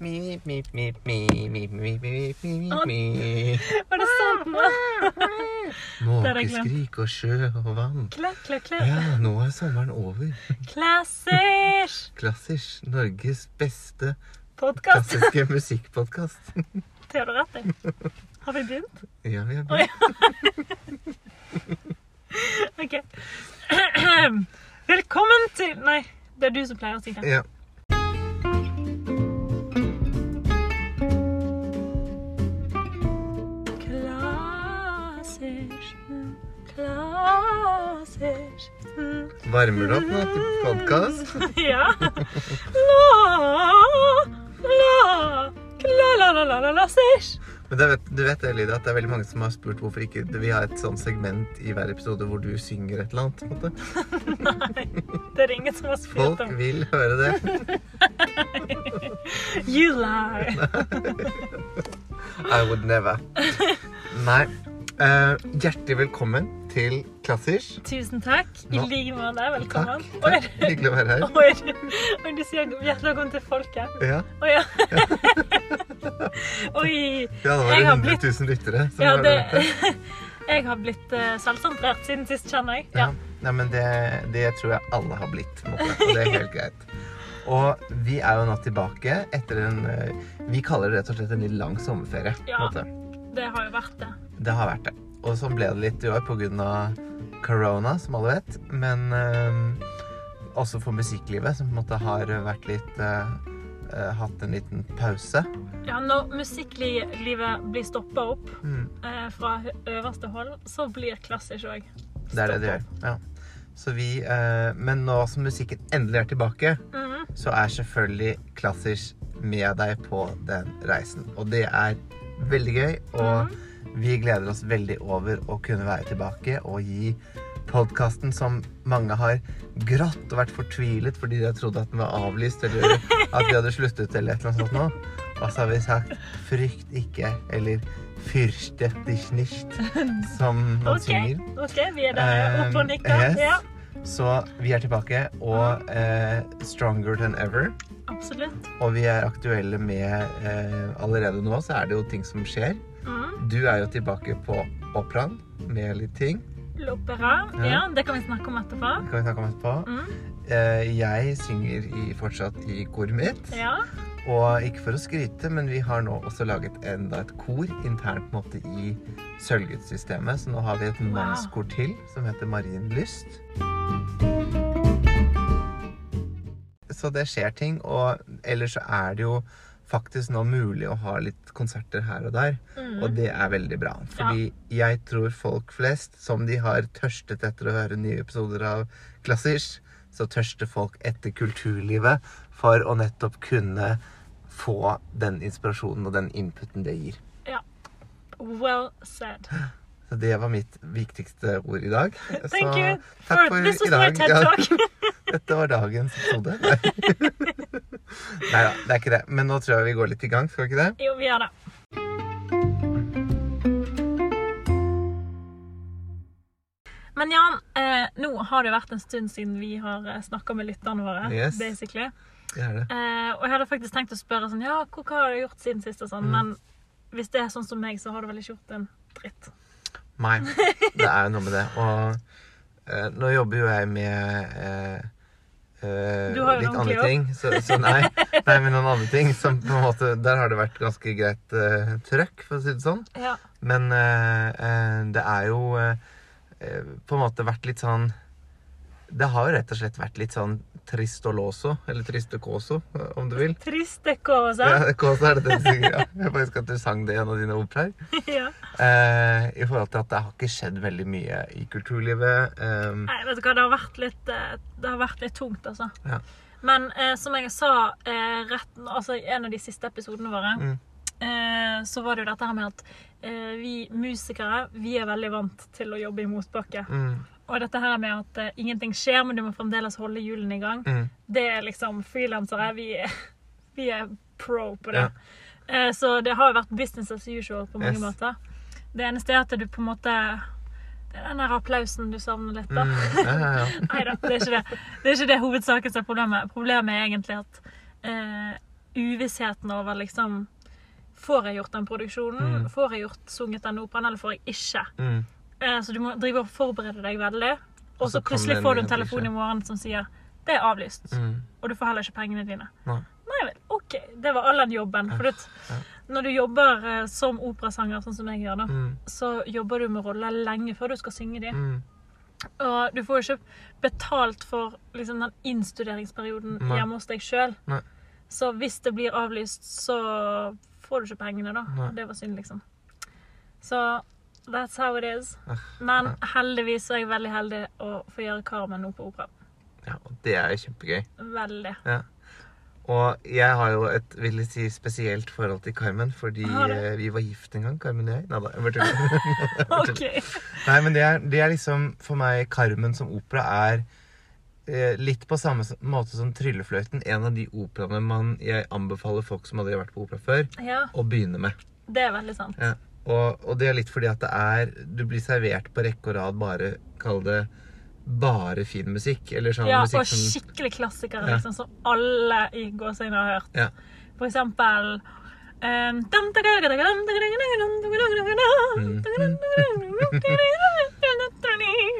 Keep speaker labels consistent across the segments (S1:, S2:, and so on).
S1: Var det glemt.
S2: Måkeskrik og sjø og vann.
S1: Klekk, klekk, klekk.
S2: Ja, nå er sommeren over.
S1: Klassisk
S2: Klassisk. Norges beste
S1: podkast.
S2: klassiske musikkpodkast.
S1: Det har du rett i. Har vi begynt?
S2: Ja, vi har
S1: Oi. OK. Velkommen til Nei, det er du som pleier å si det.
S2: Ja. Varmer du opp nå til podkast?
S1: Ja. La, la, la, la, la, la, la, la.
S2: Men det du vet det, Lydia, at det er veldig mange som har spurt hvorfor ikke vi har et sånt segment i hver episode hvor du synger et eller annet.
S1: Nei, det er ingen som har spurt om Folk
S2: vil høre det.
S1: You lie.
S2: I would never. Nei. Uh, hjertelig velkommen til Klassisk.
S1: Tusen takk. I like måte. Velkommen.
S2: Takk. Takk. Hyggelig å være her.
S1: du, oi, du sier hjertelig velkommen til folket.
S2: Ja,
S1: Å ja. Oi.
S2: ja det var
S1: det har
S2: 100
S1: blitt-
S2: 000 lyttere.
S1: Ja, det. Jeg har blitt uh, selvsentrert siden sist, kjenner jeg.
S2: Ja. Nei, men det, det tror jeg alle har blitt, måte, og det er helt greit. Og vi er jo nå tilbake etter en eh, Vi kaller det rett og slett en litt lang sommerferie.
S1: Ja. Det har jo vært det.
S2: Det har vært det. Og sånn ble det litt i år pga. corona, som alle vet. Men eh, også for musikklivet, som på en måte har vært litt eh, eh, Hatt en liten pause.
S1: Ja, Når musikklivet blir stoppa opp
S2: Mm,
S1: eh, fra øverste hold, så blir klassisk òg
S2: det er det det gjør. Ja. Så vi eh, Men nå som musikken endelig er tilbake,
S1: Mhm.
S2: så er selvfølgelig Klassisk med deg på den reisen. Og det er veldig gøy, og vi gleder oss veldig over å kunne være tilbake og gi podkasten som mange har grått og vært fortvilet fordi de har trodd at den var avlyst, eller at vi hadde sluttet, eller et eller annet sånt noe. Og så har vi sagt 'frykt ikke', eller 'fyrste dich nicht', som man
S1: okay.
S2: synger.
S1: ok, vi er der oppe og nikker.
S2: Um, yes.
S1: Ja,
S2: Så vi er tilbake, og eh, 'stronger than ever'.
S1: absolutt.
S2: Og vi er aktuelle med eh, Allerede nå så er det jo ting som skjer.
S1: Mm.
S2: Du er jo tilbake på operaen med litt ting.
S1: L'opera.
S2: Ja.
S1: Ja, det kan vi snakke om etterpå.
S2: Det kan vi snakke om etterpå.
S1: Mm.
S2: Eh, jeg synger i, fortsatt i koret mitt.
S1: Ja.
S2: Og ikke for å skryte, men vi har nå også laget enda et kor internt på en måte i Sølvgudssystemet. Så nå har vi et
S1: Wow.
S2: mannskor til som heter Marienlyst. Så det skjer ting. Og ellers så er det jo faktisk nå mulig å ha litt konserter her og der.
S1: Mm.
S2: Og det er veldig bra. Fordi jeg tror folk flest, som de har tørstet etter å høre nye episoder av Klassisk, så tørster folk etter kulturlivet for å nettopp kunne få den inspirasjonen og den inputen det gir. Ja.
S1: Well said.
S2: Så det var mitt viktigste ord i dag.
S1: Thank
S2: så
S1: you
S2: takk
S1: for
S2: for i dag. Ja, dette var dagens episode. Nei da, det er ikke det. Men nå tror jeg vi går litt i gang, skal vi ikke det?
S1: Jo, vi gjør det. Men Jan, eh, nå har det vært en stund siden vi har snakka med lytterne våre.
S2: Yes.
S1: basically.
S2: Det er det.
S1: Eh, og jeg hadde faktisk tenkt å spørre sånn Ja, hva, hva har du gjort siden sist? og sånn,
S2: Mm.
S1: Men hvis det er sånn som meg, så har du vel ikke gjort en dritt.
S2: Nei, det er jo noe med det. Og eh, nå jobber jo jeg med
S1: har
S2: litt andre ting. Så, så nei, nei, men noen andre ting som på en måte Der har det vært ganske greit uh, trøkk, for å si det sånn.
S1: Ja.
S2: Men uh, det er jo på en måte vært litt sånn Det har jo rett og slett vært litt sånn tristoloso, eller tristecoso, om du vil.
S1: Tristecosa.
S2: Ja, cosa er det du synger, ja. Jeg bare husker at du sang det i en av dine operaer.
S1: Ja.
S2: Eh, I forhold til at det har ikke skjedd veldig mye i kulturlivet. Eh,
S1: Nei, vet du hva, det har vært litt, eh, det har vært litt tungt, altså.
S2: Ja.
S1: Men eh, som jeg sa eh, rett, altså, i en av de siste episodene våre,
S2: Mm.
S1: eh, så var det jo dette her med at eh, vi musikere vi er veldig vant til å jobbe i motbakke.
S2: mm,
S1: Og dette her med at uh, ingenting skjer, men du må fremdeles holde hjulene i gang,
S2: mm,
S1: det er liksom frilansere. Vi, vi er pro på det.
S2: Ja.
S1: Uh, så det har jo vært business as usual på mange
S2: Yes.
S1: måter. Det eneste er at du på en måte Det er den der applausen du savner litt, da.
S2: mm, ja, ja, ja.
S1: Nei da, det er ikke det. Det er ikke det hovedsaken som er problemet. Problemet er egentlig at eh, uvissheten over liksom Får jeg gjort den produksjonen?
S2: Mm.
S1: Får jeg gjort sunget den operaen, eller får jeg ikke?
S2: Mm.
S1: Eh, Så du må drive og forberede deg veldig.
S2: Og
S1: Og
S2: så
S1: plutselig får du en telefon i morgen som sier det er avlyst.
S2: Mm.
S1: Og du får heller ikke pengene dine.
S2: Nei.
S1: Nei vel, OK. Det var all den jobben. For
S2: ja.
S1: når du jobber eh, som operasanger, sånn som jeg gjør, da,
S2: Mm.
S1: så jobber du med roller lenge før du skal synge dem.
S2: Mm.
S1: Og du får jo ikke betalt for liksom, den innstuderingsperioden
S2: Nei.
S1: hjemme hos deg sjøl. Så hvis det blir avlyst, så får du ikke pengene, da.
S2: Nei.
S1: Det var synd, liksom. Så that's how it is.
S2: Ah,
S1: Men heldigvis er jeg veldig heldig å få gjøre Carmen nå på opera.
S2: Ja, og det er jo kjempegøy.
S1: Veldig.
S2: Ja. Og jeg har jo et vil jeg si, spesielt forhold til Carmen, fordi eh, vi var gift en gang, Carmen og jeg. Nei da, jeg bare tuller.
S1: okay.
S2: Nei, men det er, det er liksom For meg, Carmen som opera er eh, litt på samme måte som Tryllefløyten. En av de operaene man, jeg anbefaler folk som aldri har vært på opera før,
S1: Ja,
S2: å begynne med.
S1: det er veldig sant.
S2: Ja. Og, og det er litt fordi at det er Du blir servert på rekke og rad bare Kall det bare fin musikk. Eller sånn
S1: Ja,
S2: musikk
S1: og
S2: som
S1: skikkelig klassikere,
S2: Ja.
S1: liksom, som alle i gåseøynene har hørt.
S2: Ja.
S1: For eksempel um,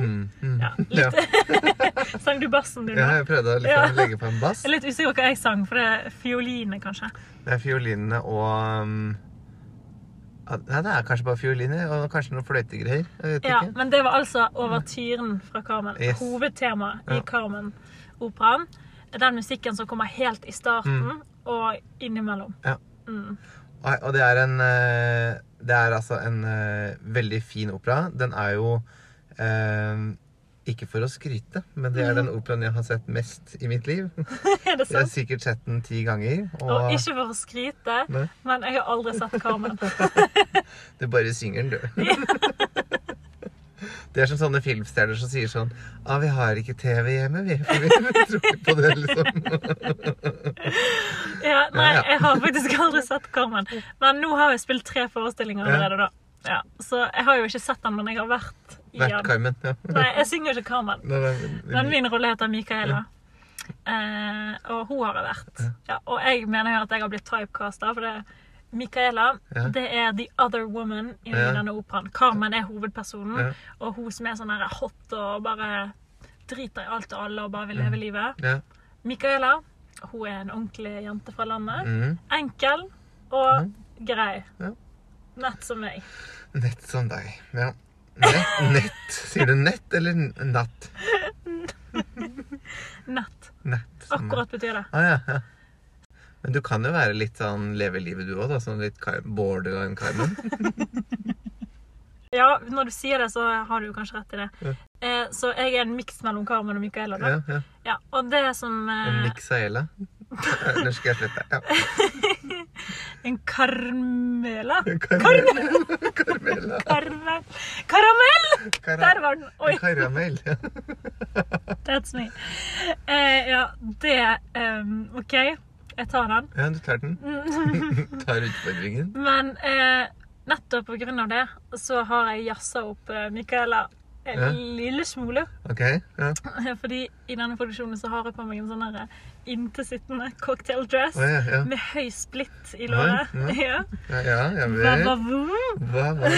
S2: Mm, mm.
S1: Ja,
S2: Ja.
S1: litt Sang du bassen din?
S2: Ja, jeg prøvde å liksom legge på en bass.
S1: Jeg er litt usikker på hva jeg sang, for det er fioline, kanskje.
S2: Det er fiolinene og um, ja, Nei, det er kanskje bare fioliner og kanskje noen fløytegreier.
S1: Ja,
S2: ikke.
S1: men det var altså overtyren fra Carmen.
S2: Yes.
S1: Hovedtemaet
S2: Ja.
S1: i Carmen-operaen. Den musikken som kommer helt i starten og innimellom.
S2: Ja.
S1: Mm.
S2: Og det er en eh, Det er altså en eh, veldig fin opera. Den er jo eh, Ikke for å skryte, men det er den operaen jeg har sett mest i mitt liv.
S1: er det
S2: Jeg har sikkert sett den ti ganger.
S1: Og
S2: Og
S1: ikke for å skryte,
S2: ne?
S1: men jeg har aldri sett Carmen.
S2: du bare synger den, du. Det er som sånne filmstjerner som sier sånn ah, 'Vi har ikke TV hjemme, vi. For vi tror ikke på det', liksom.
S1: Ja, nei, jeg har faktisk aldri sett Carmen. Men nå har jeg spilt tre forestillinger allerede, da. Ja, så jeg har jo ikke sett den, men jeg har vært i
S2: Vært. Carmen. Ja.
S1: Nei, jeg synger ikke Carmen.
S2: Nei, nei,
S1: Men min rolle heter Micaela. Eh, og hun har jeg vært. Ja, og jeg mener jo at jeg har blitt typecasta, for det Micaela
S2: Ja.
S1: det er the other woman i
S2: Ja.
S1: denne operaen. Carmen er hovedpersonen,
S2: Ja.
S1: og hun som er sånn her hot og bare driter i alt og alle og bare vil leve livet.
S2: Ja.
S1: Micaela hun er en ordentlig jente fra landet.
S2: Mm.
S1: Enkel og grei.
S2: Ja.
S1: Nett som meg.
S2: Nett som deg. Ja. Nett, nett. Sier du nett eller natt? natt?
S1: Nett. Akkurat betyr det.
S2: Ah, ja, ja. Men du kan jo være litt sånn leve livet du òg, da. Sånn litt borderline Carmen.
S1: Ja, når du sier det, så har du kanskje rett i det.
S2: Ja.
S1: Eh, så jeg er en miks mellom Carmen og Micaela.
S2: Ja, ja.
S1: Ja, og det som
S2: En
S1: eh,
S2: Mixaela. Nå skal jeg slutte. Ja.
S1: En Carmela.
S2: Karamell. Karamella.
S1: Karmel. Karamell!
S2: Kara-
S1: Der var den! Oi,
S2: Karamell. Ja.
S1: that's me. Eh, ja, det um, OK, jeg tar den.
S2: ja, du tar den. Tar utfordringen.
S1: Men eh, nettopp på grunn av det så har jeg jazza opp eh, Micaela en
S2: Ja.
S1: lille smule.
S2: OK. Ja.
S1: Fordi i denne produksjonen så har jeg på meg en sånn her inntilsittende cocktail dress
S2: Å, ja, ja.
S1: med høy splitt i låret. Ja.
S2: Ja, vel.
S1: var?
S2: Hva var?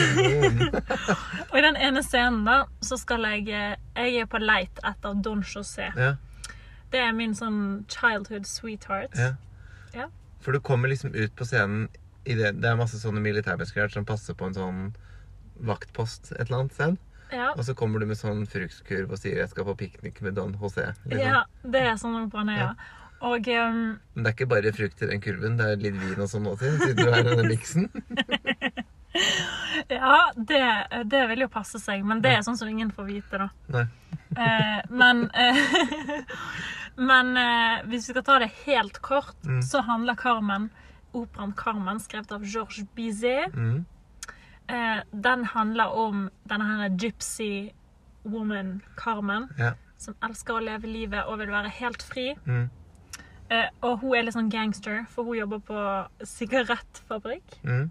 S1: Og i den ene scenen da, så skal jeg eh, Jeg er på leit etter Don José.
S2: Ja,
S1: Det er min sånn childhood sweetheart.
S2: ja.
S1: Ja.
S2: For du kommer liksom ut på scenen i det, det er masse sånne militærmennesker som passer på en sånn vaktpost et eller annet sted.
S1: Ja.
S2: Og så kommer du med sånn fruktkurv og sier 'jeg skal på piknik med Don José'. Liksom.
S1: ja, det er sånn operaen er, ja. Og um...
S2: Men det er ikke bare frukt i den kurven, det er litt vin og sånn også, siden du er i denne miksen.
S1: ja, det, det vil jo passe seg, men det er sånn som ingen får vite, da.
S2: Nei.
S1: Eh, men eh, men eh, hvis vi skal ta det helt kort,
S2: Mm.
S1: så handler Carmen, operaen Carmen, skrevet av Georges Bizet,
S2: Mm.
S1: Eh, den handler om denne her gypsy woman Carmen,
S2: Ja.
S1: som elsker å leve livet og vil være helt fri.
S2: Mm.
S1: Eh, og hun er litt sånn gangster, for hun jobber på sigarettfabrikk.
S2: Mm.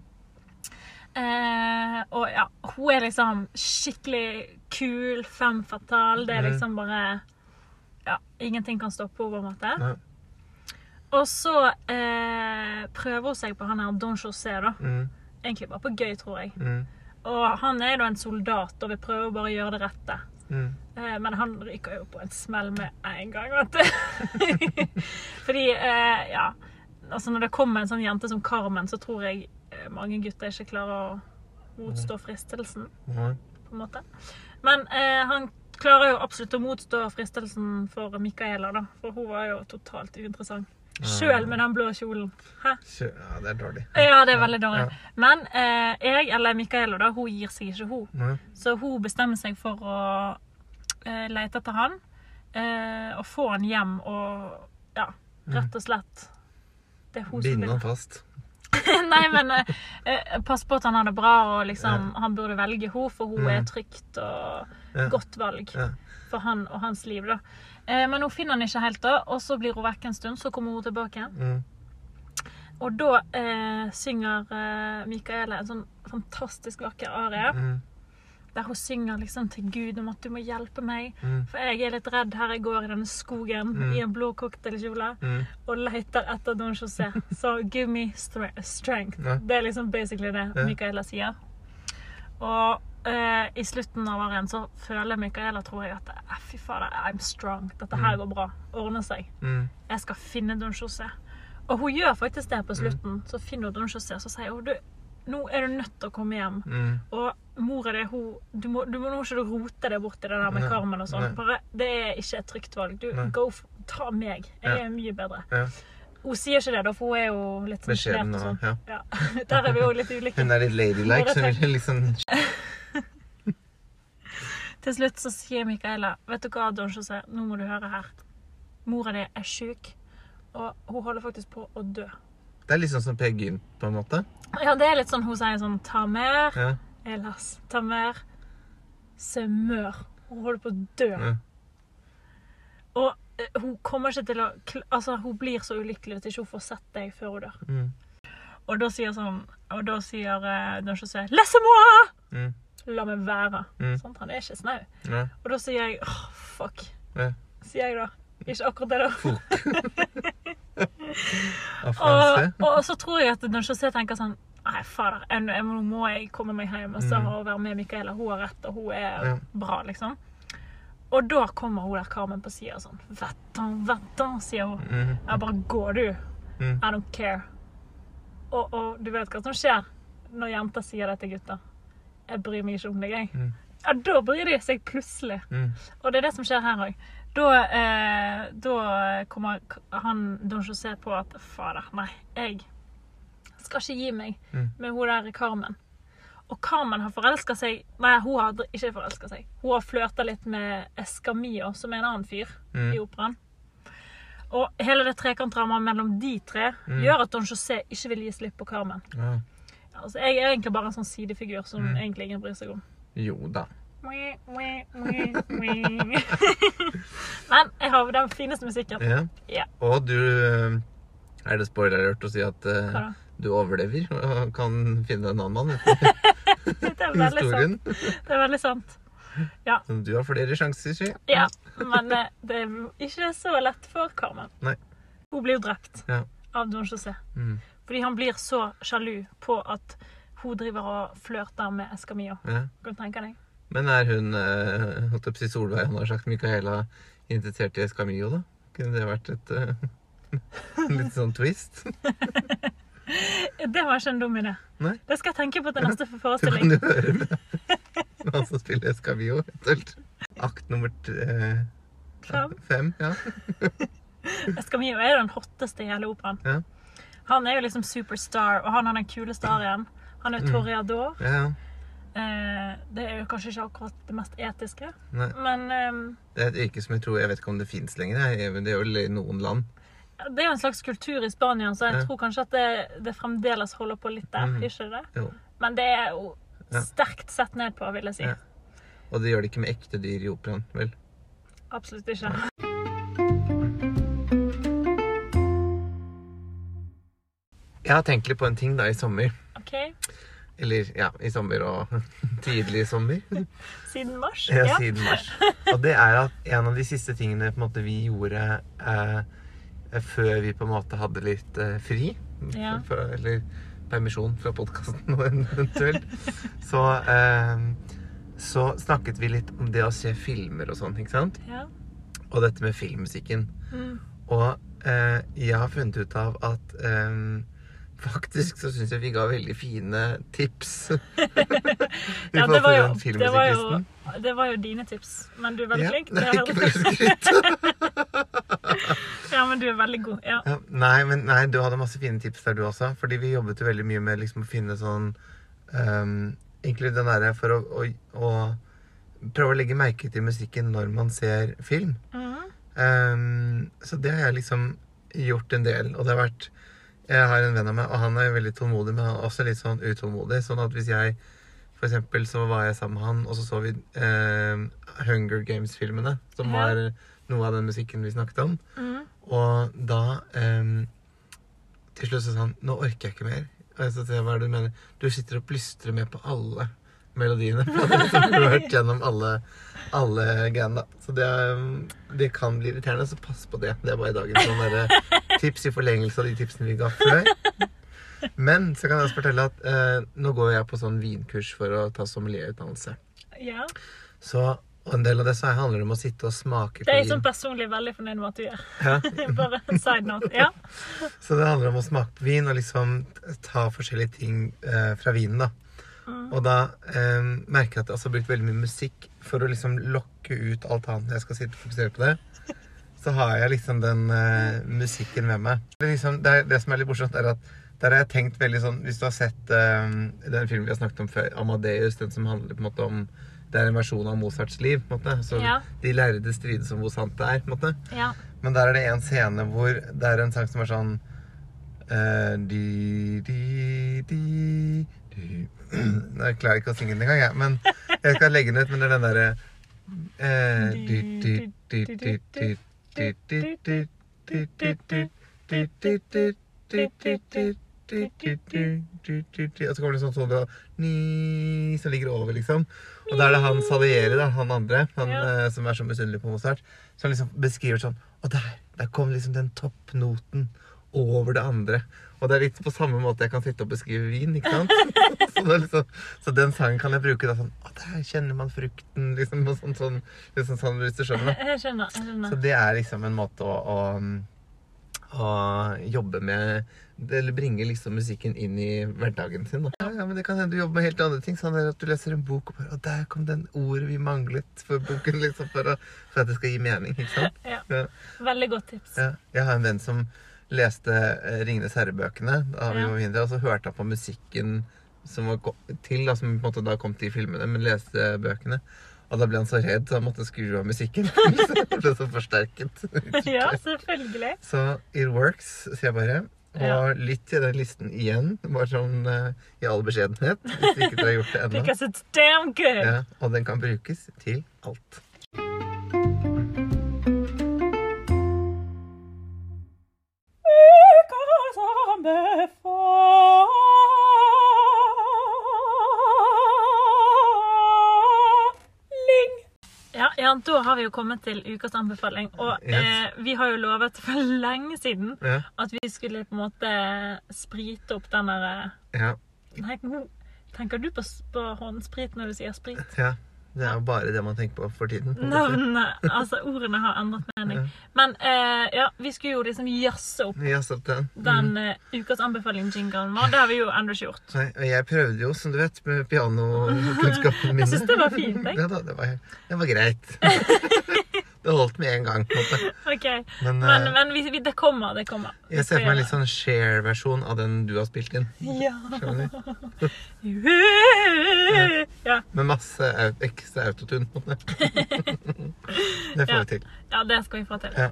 S1: Eh, og ja, hun er liksom skikkelig kul, femme fatale. Det er
S2: Mhm.
S1: liksom bare Ja, ingenting kan stoppe henne, på en måte.
S2: Nei.
S1: Og så eh, prøver hun seg på han her Don José, da.
S2: Mm.
S1: Egentlig bare på gøy, tror jeg.
S2: Mm.
S1: Og han er da en soldat og vil prøve å bare gjøre det rette.
S2: Mm.
S1: Eh, men han ryker jo på en smell med en gang, vet du. Fordi, eh, ja Altså, når det kommer en sånn jente som Carmen, så tror jeg eh, mange gutter ikke klarer å motstå fristelsen,
S2: mm.
S1: på en måte. Men eh, han klarer jo absolutt å motstå fristelsen for Micaela, da. For hun var jo totalt uinteressant. Sjøl med den blå kjolen. Hæ?
S2: Ja, det er dårlig.
S1: Ja, det er veldig dårlig.
S2: Ja.
S1: Men eh, jeg, eller Micaela, da, hun gir seg ikke, hun.
S2: Nei.
S1: Så hun bestemmer seg for å eh, lete etter han. Eh, og få han hjem og ja, rett og slett Det er hun
S2: Binde han fast.
S1: Nei, men eh, eh, pass på at han har det bra, og liksom han burde velge henne, for hun er
S2: Mm.
S1: trygt og
S2: Ja.
S1: godt valg
S2: Ja.
S1: for han og hans liv, da. Eh, men hun finner han ikke helt, da, og så blir hun vekk en stund. Så kommer hun tilbake.
S2: Mm.
S1: Og da eh, synger eh, Micaela en sånn fantastisk vakker arie.
S2: Mm.
S1: Der hun synger liksom til Gud om at du må hjelpe meg.
S2: Mm.
S1: For jeg er litt redd her jeg går i denne skogen
S2: Mm.
S1: i en blå cocktailkjole
S2: Mm.
S1: og leter etter Don José. Så give me strength.
S2: Ja.
S1: Det er liksom basically det
S2: Ja.
S1: Micaela sier. Og eh, i slutten av året så føler Micaela, tror jeg, at fy fader, I'm strong. Dette her går bra. Ordner seg.
S2: Mm.
S1: Jeg skal finne Don José. Og hun gjør faktisk det
S2: Mm.
S1: på slutten. Så finner hun Don José, så sier hun du, nå er du nødt til å komme hjem.
S2: Mm.
S1: Og mora di, hun Du må, du må nå ikke rote deg bort i det der med Carmen og sånn. Bare, det er ikke et trygt valg. Du, go ta meg. Jeg
S2: Ja.
S1: er mye bedre.
S2: Ja.
S1: Hun sier ikke det, da, for hun er jo litt sånn
S2: Beskjeden
S1: og
S2: og
S1: sånn.
S2: ja.
S1: Ja. Der er vi jo litt ulike.
S2: Hun er litt ladylike, så
S1: hun
S2: vil liksom
S1: Til slutt så sier Micaela Vet du hva, Don José, nå må du høre her. Mora di er sjuk, og hun holder faktisk på å dø.
S2: Det er litt sånn som Per Gynt, på en måte.
S1: Ja, det er litt sånn hun sier sånn Ta mer,
S2: Ja.
S1: Ellers Ta mer. Semør. Hun holder på å dø.
S2: Ja.
S1: Og eh, hun kommer ikke til å Altså, hun blir så ulykkelig hvis ikke hun får sett deg før hun dør.
S2: Mm.
S1: Og da sier sånn Og da sier uh, Don José Laisse-moi!
S2: Mm.
S1: La meg være.
S2: Mm.
S1: Sant? Han er ikke snau.
S2: Ja.
S1: Og da sier jeg åh, fuck.
S2: Ja.
S1: Sier jeg da. Ikke akkurat det, da. Og, og så tror jeg at når José tenker sånn Nei, fader, nå må jeg komme meg hjem og så
S2: Mm.
S1: og være med Micaela. Hun har rett, og hun er
S2: Ja.
S1: bra, liksom. Og da kommer hun der Carmen på sida sånn Va-t'en, va-t'en, sier hun.
S2: Mm.
S1: Jeg bare går du.
S2: Mm.
S1: I don't care. Og, og du vet hva som skjer når jenter sier det til gutter. Jeg bryr meg ikke om deg, jeg.
S2: Mm.
S1: Ja, da bryr de seg plutselig.
S2: Mm.
S1: Og det er det som skjer her òg. Da, eh, da kommer han Don José på at fader, nei, jeg skal ikke gi meg
S2: Mm.
S1: med hun der Carmen. Og Carmen har forelska seg Nei, hun har ikke forelska seg. Hun har flørta litt med Escamillo, som er en annen fyr
S2: Mm.
S1: i operaen. Og hele det trekantdramaet mellom de tre
S2: Mm.
S1: gjør at Don José ikke vil gi slipp på Carmen.
S2: Ja.
S1: Altså, jeg er egentlig bare en sånn sidefigur som
S2: Mm.
S1: egentlig ingen bryr seg om.
S2: Jo da.
S1: Men jeg har den fineste musikken.
S2: Ja.
S1: Ja.
S2: Og du eh, Er det spoiler-alert å si at
S1: uh,
S2: du overlever og kan finne en annen mann
S1: Det er veldig sant. Det er veldig sant.
S2: Så du har flere sjanser, si.
S1: Ja, men eh, det er ikke så lett for Carmen.
S2: Nei.
S1: Hun blir jo drept
S2: Ja.
S1: av Don José.
S2: Mm.
S1: Fordi han blir så sjalu på at hun driver og flørter med Escamillo.
S2: Ja.
S1: Kan du tenke deg?
S2: Men er hun eh, holdt si Solveig han har sagt Micaela invitert til Escamillo, da? Kunne det vært et uh, litt sånn twist?
S1: Det var ikke en dum idé.
S2: Nei.
S1: Det skal jeg tenke på til neste forestilling.
S2: Du kan jo høre med han som spiller Escamillo, eventuelt. Akt nummer tre,
S1: Fem.
S2: fem. Ja.
S1: Escamillo er jo den hotteste i hele operaen.
S2: Ja.
S1: Han er jo liksom superstar, og han er den kule arien. Han er
S2: Mm.
S1: toreador.
S2: ja, ja.
S1: Eh, det er jo kanskje ikke akkurat det mest etiske,
S2: Nei.
S1: men eh,
S2: Det er et yrke som jeg tror Jeg vet ikke om det fins lenger. Det er vel i noen land.
S1: det er jo en slags kultur i Spania, så jeg
S2: Ja.
S1: tror kanskje at det, det fremdeles holder på litt der.
S2: Mm.
S1: Ikke det?
S2: Jo.
S1: Men det er jo sterkt sett ned på, vil jeg si.
S2: Og det gjør det ikke med ekte dyr i operaen, vel?
S1: Absolutt ikke.
S2: Jeg har tenkt litt på en ting da i sommer.
S1: OK.
S2: Eller ja, i sommer og tidlig i sommer.
S1: Siden mars?
S2: Ja,
S1: Ja.
S2: siden mars. Og det er at en av de siste tingene på en måte, vi gjorde eh, eh, før vi på en måte hadde litt eh, fri.
S1: Ja.
S2: For, eller permisjon fra podkasten eventuelt. så, eh, så snakket vi litt om det å se filmer og sånn, ikke sant?
S1: Ja.
S2: Og dette med filmmusikken.
S1: Mm.
S2: Og eh, jeg har funnet ut av at eh, Faktisk så syns jeg vi ga veldig fine tips. I
S1: Ja, det var, jo, det, var jo, det var jo dine tips, men du er veldig
S2: Ja,
S1: flink.
S2: er ikke
S1: riktig.
S2: skryt.
S1: Ja, men du er veldig god. Ja.
S2: Ja, nei, men nei, du hadde masse fine tips der, du også. Fordi vi jobbet jo veldig mye med liksom, å finne sånn um, Egentlig den derre for å, å, å prøve å legge merke til musikken når man ser film.
S1: Mhm.
S2: Um, så det har jeg liksom gjort en del. Og det har vært Jeg har en venn av meg, og han er veldig tålmodig, men han er også litt sånn utålmodig. Sånn at hvis jeg For eksempel så var jeg sammen med han, og så så vi eh, Hunger Games-filmene. Som var noe av den musikken vi snakket om.
S1: Mm.
S2: Og da eh, Til slutt så sa han Nå orker jeg ikke mer. Og jeg sa til hva er det du mener? Du sitter og plystrer med på alle melodiene. Han har hørt gjennom alle, alle greiene, da. Så det, det kan bli irriterende, så pass på det. Det er bare dagens sånn derre tips i forlengelse av de tipsene vi ga før. Men så kan jeg også fortelle at eh, nå går jeg på sånn vinkurs for å ta sommelierutdannelse.
S1: ja.
S2: Så og en del av det så handler det om å sitte og smake på vin.
S1: Det er jeg sånn personlig veldig fornøyd med at du gjør.
S2: Ja.
S1: Bare en side note. Ja.
S2: Så det handler om å smake på vin og liksom ta forskjellige ting eh, fra vinen. da.
S1: Mm.
S2: Og da eh, merker jeg at jeg har brukt veldig mye musikk for å liksom lokke ut alt annet jeg skal sitte og fokusere på det. Så har jeg liksom den uh, musikken med meg. Det, liksom, det, er, det som er litt morsomt, er at der har jeg tenkt veldig sånn Hvis du har sett uh, den filmen vi har snakket om før, 'Amadeus', den som handler på en måte om Det er en versjon av Mozarts liv. på en måte. Så
S1: Ja.
S2: de lærde strides om hvor sant det er. på en måte.
S1: ja.
S2: Men der er det en scene hvor det er en sang som er sånn uh, di, di, di, di. Jeg klarer ikke å synge den engang, jeg. Men jeg skal legge den ut. Men det er den derre eh, og så kommer det sånn solbra ni, som ligger over, liksom. Og da er det han Salieri, da, han andre, han
S1: ja.
S2: eh, som er så misunnelig på Mozart, som liksom beskriver sånn Og der, der kom liksom den toppnoten over det andre. Og det er litt på samme måte jeg kan sitte og beskrive vin, ikke sant? så, det liksom, så den sangen kan jeg bruke da sånn Å, der kjenner man frukten, liksom. Og sånn, sånn, liksom sånn, hvis du skjønner.
S1: Jeg skjønner. jeg
S2: Så det er liksom en måte å, å, å jobbe med Eller bringe liksom musikken inn i hverdagen sin. Da. Ja, ja, men det kan hende du jobber med helt andre ting. Sånn at du leser en bok og bare Og der kom den ordet vi manglet for boken, liksom. For, å, for at det skal gi mening, ikke sant?
S1: Ja.
S2: Ja.
S1: Veldig godt tips.
S2: Ja. Jeg har en venn som leste eh, 'Ringenes herre'-bøkene da vi var mindre, og så hørte han på musikken som var til, da, som på en måte da kom til filmene, men leste bøkene. Og da ble han så redd, så han måtte skru av musikken. det ble så forsterket.
S1: Ja, selvfølgelig.
S2: Så it works, sier jeg bare. Og
S1: Ja.
S2: lytt til den listen igjen, bare sånn uh, i all beskjedenhet. Hvis ikke dere har gjort det ennå.
S1: Because it's damn good.
S2: Ja, og den kan brukes til alt.
S1: Ukas anbefaling. Ja, ja, da har vi jo kommet til ukas anbefaling. Og
S2: Yes.
S1: eh, vi har jo lovet for lenge siden
S2: Ja,
S1: at vi skulle på en måte sprite opp den der eh,
S2: ja,
S1: Nei, tenker du på, på håndsprit når du sier sprit?
S2: ja. Det er jo bare det man tenker på for tiden.
S1: Navnene, altså ordene har endret mening. Men eh, ja, vi skulle jo liksom jazze opp
S2: satt den.
S1: den uh, ukas anbefaling-jinglen vår. Det har vi jo ennå ikke gjort.
S2: Nei, og jeg prøvde jo, som du vet, med pianokunnskapene mine.
S1: Jeg synes det var fint, jeg.
S2: Ja, da, det, var, det var greit. det med en gang, på en måte.
S1: Okay.
S2: Men,
S1: Men,
S2: uh,
S1: men vi, vi, det kommer, det kommer.
S2: Jeg ser for meg
S1: en
S2: litt sånn share-versjon av den du har spilt inn.
S1: Ja. Ja.
S2: Med masse ekstra autotune, på en måte. det får
S1: Ja.
S2: vi til.
S1: ja, det skal vi få til.
S2: Ja.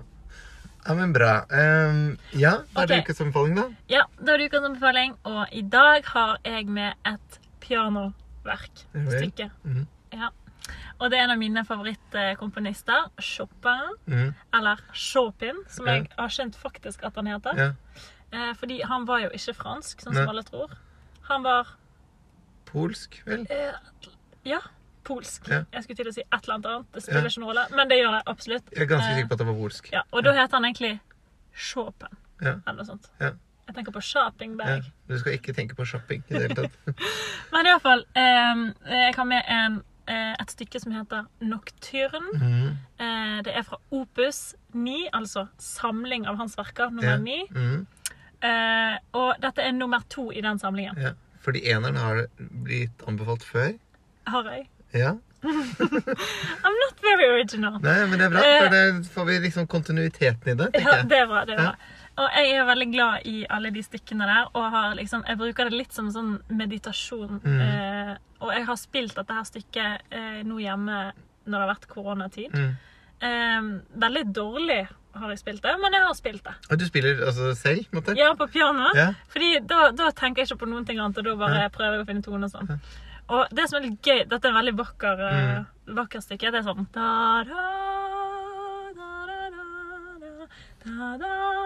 S2: ja, men bra. Um, ja, da er det
S1: Ok.
S2: ukas anbefaling, da.
S1: Ja, Da er det ukas anbefaling, og i dag har jeg med et pianoverk. Stykke. Mm.
S2: Mhm.
S1: Ja. Og det er en av mine favorittkomponister, Chopin,
S2: Mm.
S1: eller Chopin, som
S2: Ja.
S1: jeg har skjønt faktisk at han heter.
S2: Ja.
S1: Eh, fordi han var jo ikke fransk, sånn
S2: Nei.
S1: som alle tror. Han var
S2: Polsk, vel?
S1: eh, ja, polsk.
S2: Ja.
S1: Jeg skulle til å si et eller annet annet. Det spiller ikke noen rolle, men det gjør det absolutt.
S2: Jeg er ganske
S1: Eh,
S2: sikker på at det var polsk.
S1: Ja, og da heter han egentlig Chopin.
S2: Ja.
S1: Eller noe sånt.
S2: Ja.
S1: Jeg tenker på shopping
S2: Ja.
S1: bag.
S2: Du skal ikke tenke på shopping i det hele tatt.
S1: Men iallfall eh, Jeg har med en, eh, et stykke som heter Nocturne.
S2: Mm.
S1: Eh, det er fra Opus 9, altså samling av hans verker, nummer
S2: Ja.
S1: 9.
S2: Mm.
S1: Eh, og dette er nummer to i den samlingen.
S2: Ja. Fordi eneren har blitt anbefalt før.
S1: Har jeg.
S2: Ja.
S1: I'm not very original.
S2: Nei, men det er bra,
S1: Eh.
S2: for det får vi liksom kontinuiteten i det, tenker
S1: Ja, det er bra. det er
S2: Ja.
S1: Og jeg er veldig glad i alle de stykkene der. Og har liksom, jeg bruker det litt som sånn meditasjon.
S2: Mm.
S1: Eh, og jeg har spilt dette her stykket eh, nå hjemme når det har vært koronatid.
S2: Mm.
S1: Eh, veldig dårlig har jeg spilt det, men jeg har spilt det.
S2: Og du spiller altså selv, Måtte?
S1: Ja, på piano.
S2: Ja.
S1: Fordi da, da tenker jeg ikke på noen ting annet, og da bare
S2: Ja.
S1: prøver jeg å finne tone og sånn. Og det som er litt gøy Dette er en veldig vakker, eh,
S2: Mm.
S1: vakker stykke. Det er sånn da, da, da, da, da, da, da, da,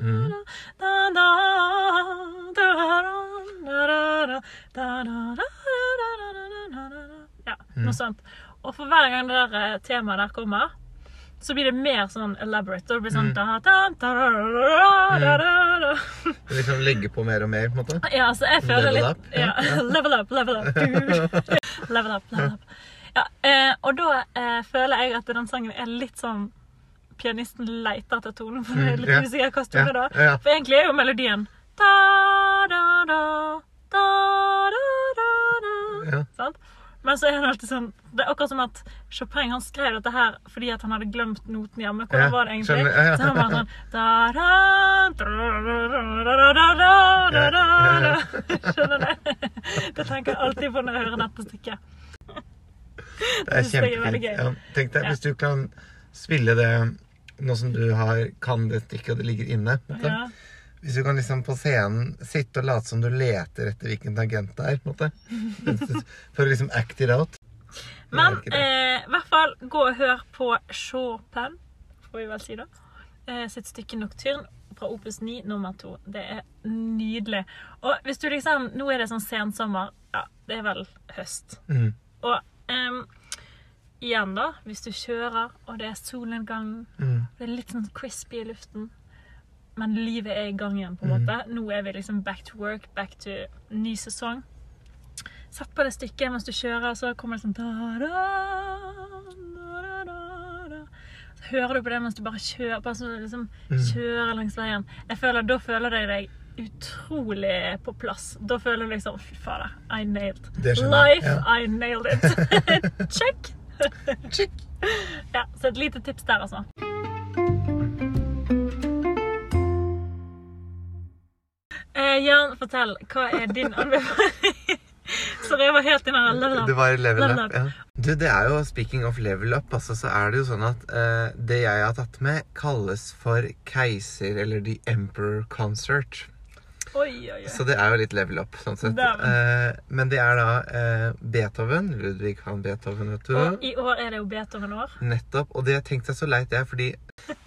S2: Mm.
S1: Ja, noe mm. sånt. Og for hver gang det der eh, temaet der kommer, så blir det mer sånn elaborate. Da blir sånn da,
S2: liksom sånn legger på mer og mer, på en måte?
S1: Ja, så jeg føler
S2: level
S1: litt
S2: up.
S1: Ja. level up, level up. level up, level up. Ja, eh, og da eh, føler jeg at den sangen er litt sånn pianisten leter etter tonen, for jeg er litt usikker hva stod
S2: det da.
S1: For egentlig er jo melodien da, da, da, da, da, da, da.
S2: Ja.
S1: Sant? Men så er det alltid sånn Det er akkurat som at Chopin han skrev dette her fordi at han hadde glemt noten hjemme. Hvordan
S2: ja,
S1: var det egentlig?
S2: Skjønner, ja, ja.
S1: Så han var sånn da, da, da, da, da, da, da, da. Skjønner du? Det tenker jeg alltid på når jeg hører dette stykket.
S2: Det er kjempefint. Det tenk deg hvis du kan spille det nå som du har, kan det stykket, og det ligger inne.
S1: Ja.
S2: Hvis du kan liksom på scenen sitte og late som du leter etter hvilken agent det er. på en måte. For å liksom act it out.
S1: Men
S2: i
S1: eh, i hvert fall gå og hør på Chopin, får vi vel si da, eh, sitt stykke Nocturne fra Opus 9 nummer 2. Det er nydelig. Og hvis du liksom, nå er det sånn sensommer, ja, det er vel høst.
S2: Mm.
S1: Og em, igjen da, hvis du kjører, og det er solnedgang,
S2: Mm.
S1: det er litt sånn crispy i luften, men livet er i gang igjen på en
S2: Mm.
S1: måte. Nå er vi liksom back to work, back to ny sesong. Sett på det stykket mens du kjører, så kommer det sånn da, da, da, da, da. Så hører du på det mens du bare kjører, bare så liksom
S2: Mm.
S1: kjører langs veien. Jeg føler, da føler du deg utrolig på plass. Da føler du liksom, fy fader, I nailed. Life,
S2: ja.
S1: I nailed it. Check. Ja, så et lite tips der altså. Eh, Jan, fortell. Hva er din anbefaling? Sorry, jeg var helt i level
S2: Det var level,
S1: Level
S2: up.
S1: up.
S2: Ja. Du, det er jo speaking of level up, altså, så er det jo sånn at eh, det jeg har tatt med, kalles for keiser, eller The Emperor Concert.
S1: Oi, oi, oi.
S2: Så det er jo litt level up, sånn sett. Eh, men det er da eh, Beethoven. Ludvig van Beethoven, vet du.
S1: Og i år er det jo Beethoven-år.
S2: Nettopp. Og det tenkte jeg så leit det er fordi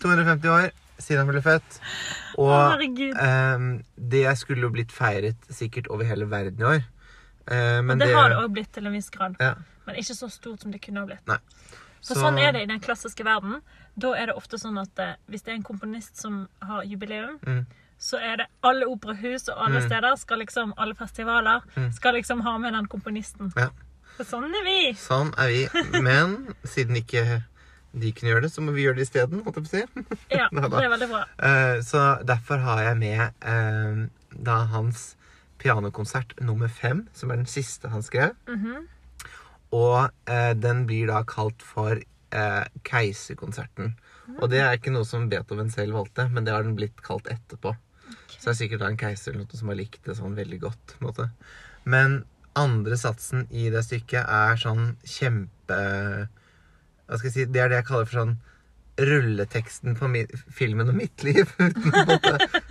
S2: 250 år siden han ble født. Og ehm, det skulle jo blitt feiret sikkert over hele verden i år. Eh, men
S1: det, har det òg blitt til en viss grad.
S2: Ja.
S1: Men ikke så stort som det kunne ha blitt.
S2: Nei.
S1: For sånn er det i den klassiske verden. Da er det ofte sånn at eh, hvis det er en komponist som har jubileum,
S2: Mm.
S1: Så er det alle operahus og alle
S2: Mm.
S1: steder, skal liksom, alle festivaler,
S2: Mm.
S1: skal liksom ha med den komponisten.
S2: Ja.
S1: For sånn er vi.
S2: Sånn er vi. Men siden ikke de kunne gjøre det, så må vi gjøre det isteden. holdt jeg på å si.
S1: Ja,
S2: da.
S1: det er veldig bra.
S2: Eh, så derfor har jeg med uh, da hans pianokonsert nummer fem, som er den siste han skrev.
S1: Mhm.
S2: Og uh, den blir da kalt for Keiserkonserten. Og det er ikke noe som Beethoven selv valgte, men det har den blitt kalt etterpå. Så det er sikkert da en keiser eller noe som har likt det sånn veldig godt. på en måte. Men andre satsen i det stykket er sånn kjempe Hva skal jeg si Det er det jeg kaller for sånn rulleteksten på mi, filmen om mitt liv. Uten å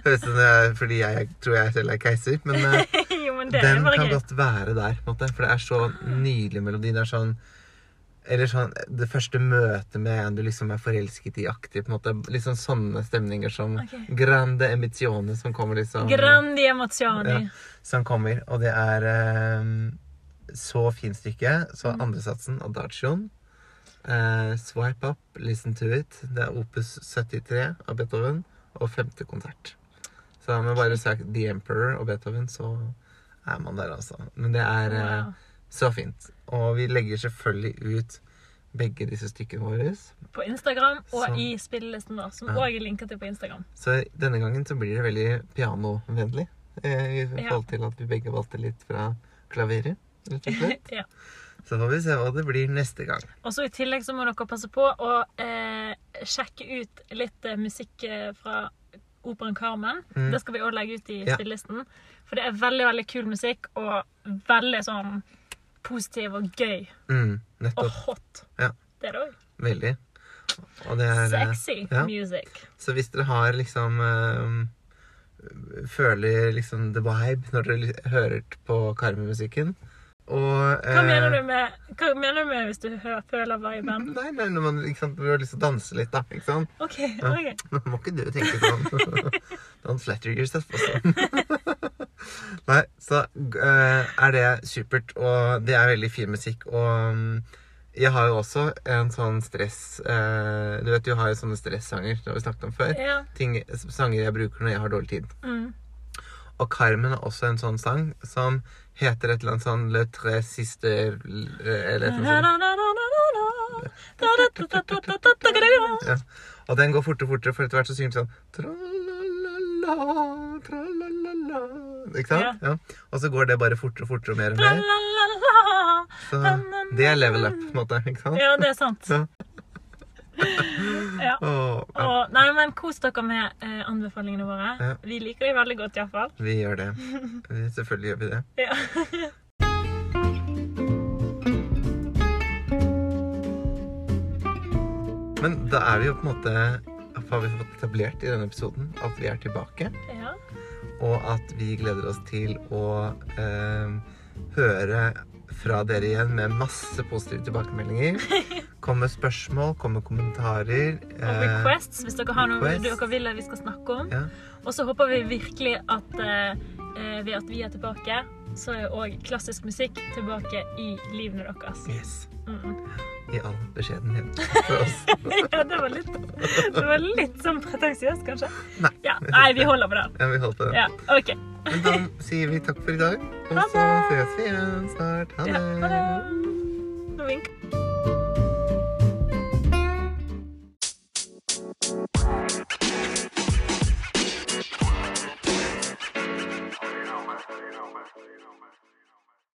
S2: høres ut fordi jeg tror jeg selv er keiser. Men eh,
S1: jo, men
S2: den kan godt være der, på en måte. For det er så nydelig melodi. Det er sånn Eller sånn det første møtet med en du liksom er forelsket i aktig. på en måte sånn sånne stemninger som
S1: okay.
S2: Grande Emizione som kommer liksom
S1: Grandi emozioni.
S2: Ja. Som kommer. Og det er eh, så fint stykke. Så
S1: Mm.
S2: andresatsen, Adagioen Eh, Swipe Up, Listen to It. Det er opus 73 av Beethoven og femte konsert. Så med bare sagt The Emperor og Beethoven, så er man der, altså. Men det er eh,
S1: Wow.
S2: så fint. Og vi legger selvfølgelig ut begge disse stykkene våre.
S1: På Instagram og
S2: Så-
S1: i spillelisten vår, som
S2: Ja.
S1: er linka til på Instagram.
S2: Så denne gangen så blir det veldig pianovennlig. Eh, I forhold til at vi begge valgte litt fra klaveret, rett og slett.
S1: ja.
S2: Så får vi se hva det blir neste gang.
S1: Og så I tillegg så må dere passe på å eh, sjekke ut litt eh, musikk eh, fra operaen Carmen.
S2: Mm.
S1: Det skal vi òg legge ut i
S2: Ja.
S1: spillelisten. For det er veldig veldig kul musikk, og veldig sånn positiv og gøy.
S2: Mm,
S1: Og hot.
S2: Ja.
S1: Det er det òg.
S2: Veldig. Og det er eh,
S1: Sexy
S2: ja.
S1: music.
S2: Så hvis dere har liksom eh, Føler liksom the vibe når dere hører på Carmen-musikken og
S1: Hva
S2: eh,
S1: mener du med Hva mener du med hvis du hører, føler viben?
S2: Nei, nei, når man liksom, har lyst til å danse litt, da. Ikke sant?
S1: OK.
S2: Ja.
S1: ok.
S2: Nå må ikke du tenke sånn. Don't flatter yourself, altså. Nei, så uh, er det supert, og det er veldig fin musikk. Og um, jeg har jo også en sånn stress uh, Du vet, du har jo sånne stressanger, det har vi snakket om før.
S1: Ja.
S2: Ting, sanger jeg bruker når jeg har dårlig tid.
S1: Mm.
S2: Og Carmen har også en sånn sang som heter et eller annet sånn Le Tre Siste Eller et eller annet sånt. Ja. Og den går fortere og fortere, for etter hvert så synger den sånn Tra-la-la-la, Ikke sant? Ja. Og så går det bare fortere og fortere og mer og mer. Så det er level up, på en måte. Ikke sant?
S1: Ja, det er sant.
S2: Ja.
S1: Ja.
S2: Ja.
S1: Og, nei, men Kos dere med eh, anbefalingene våre.
S2: Ja.
S1: Vi liker dem veldig godt, iallfall.
S2: Vi gjør det. Vi- Selvfølgelig gjør vi det.
S1: Ja.
S2: Men da er vi jo på en måte Har vi fått etablert i denne episoden at vi er tilbake.
S1: ja.
S2: Og at vi gleder oss til å eh, høre fra dere igjen med masse positive tilbakemeldinger. Kom med spørsmål, kom med kommentarer.
S1: Og
S2: eh,
S1: requests, hvis dere har noe dere vil at vi skal snakke om.
S2: Ja.
S1: Og så håper vi virkelig at eh, eh, ved at vi er tilbake, så er òg klassisk musikk tilbake i livene deres.
S2: Yes.
S1: Mm.
S2: I all beskjedenhet for oss.
S1: ja, det var litt, det var litt sånn pretensiøst, kanskje.
S2: Nei.
S1: Ja, nei, vi holder på den.
S2: Ja, vi holder på det.
S1: Ja, OK.
S2: Men da sier vi takk for i dag, og så
S1: det.
S2: ses vi igjen snart. Ha
S1: Ja, ha
S2: det.
S1: det. Vinker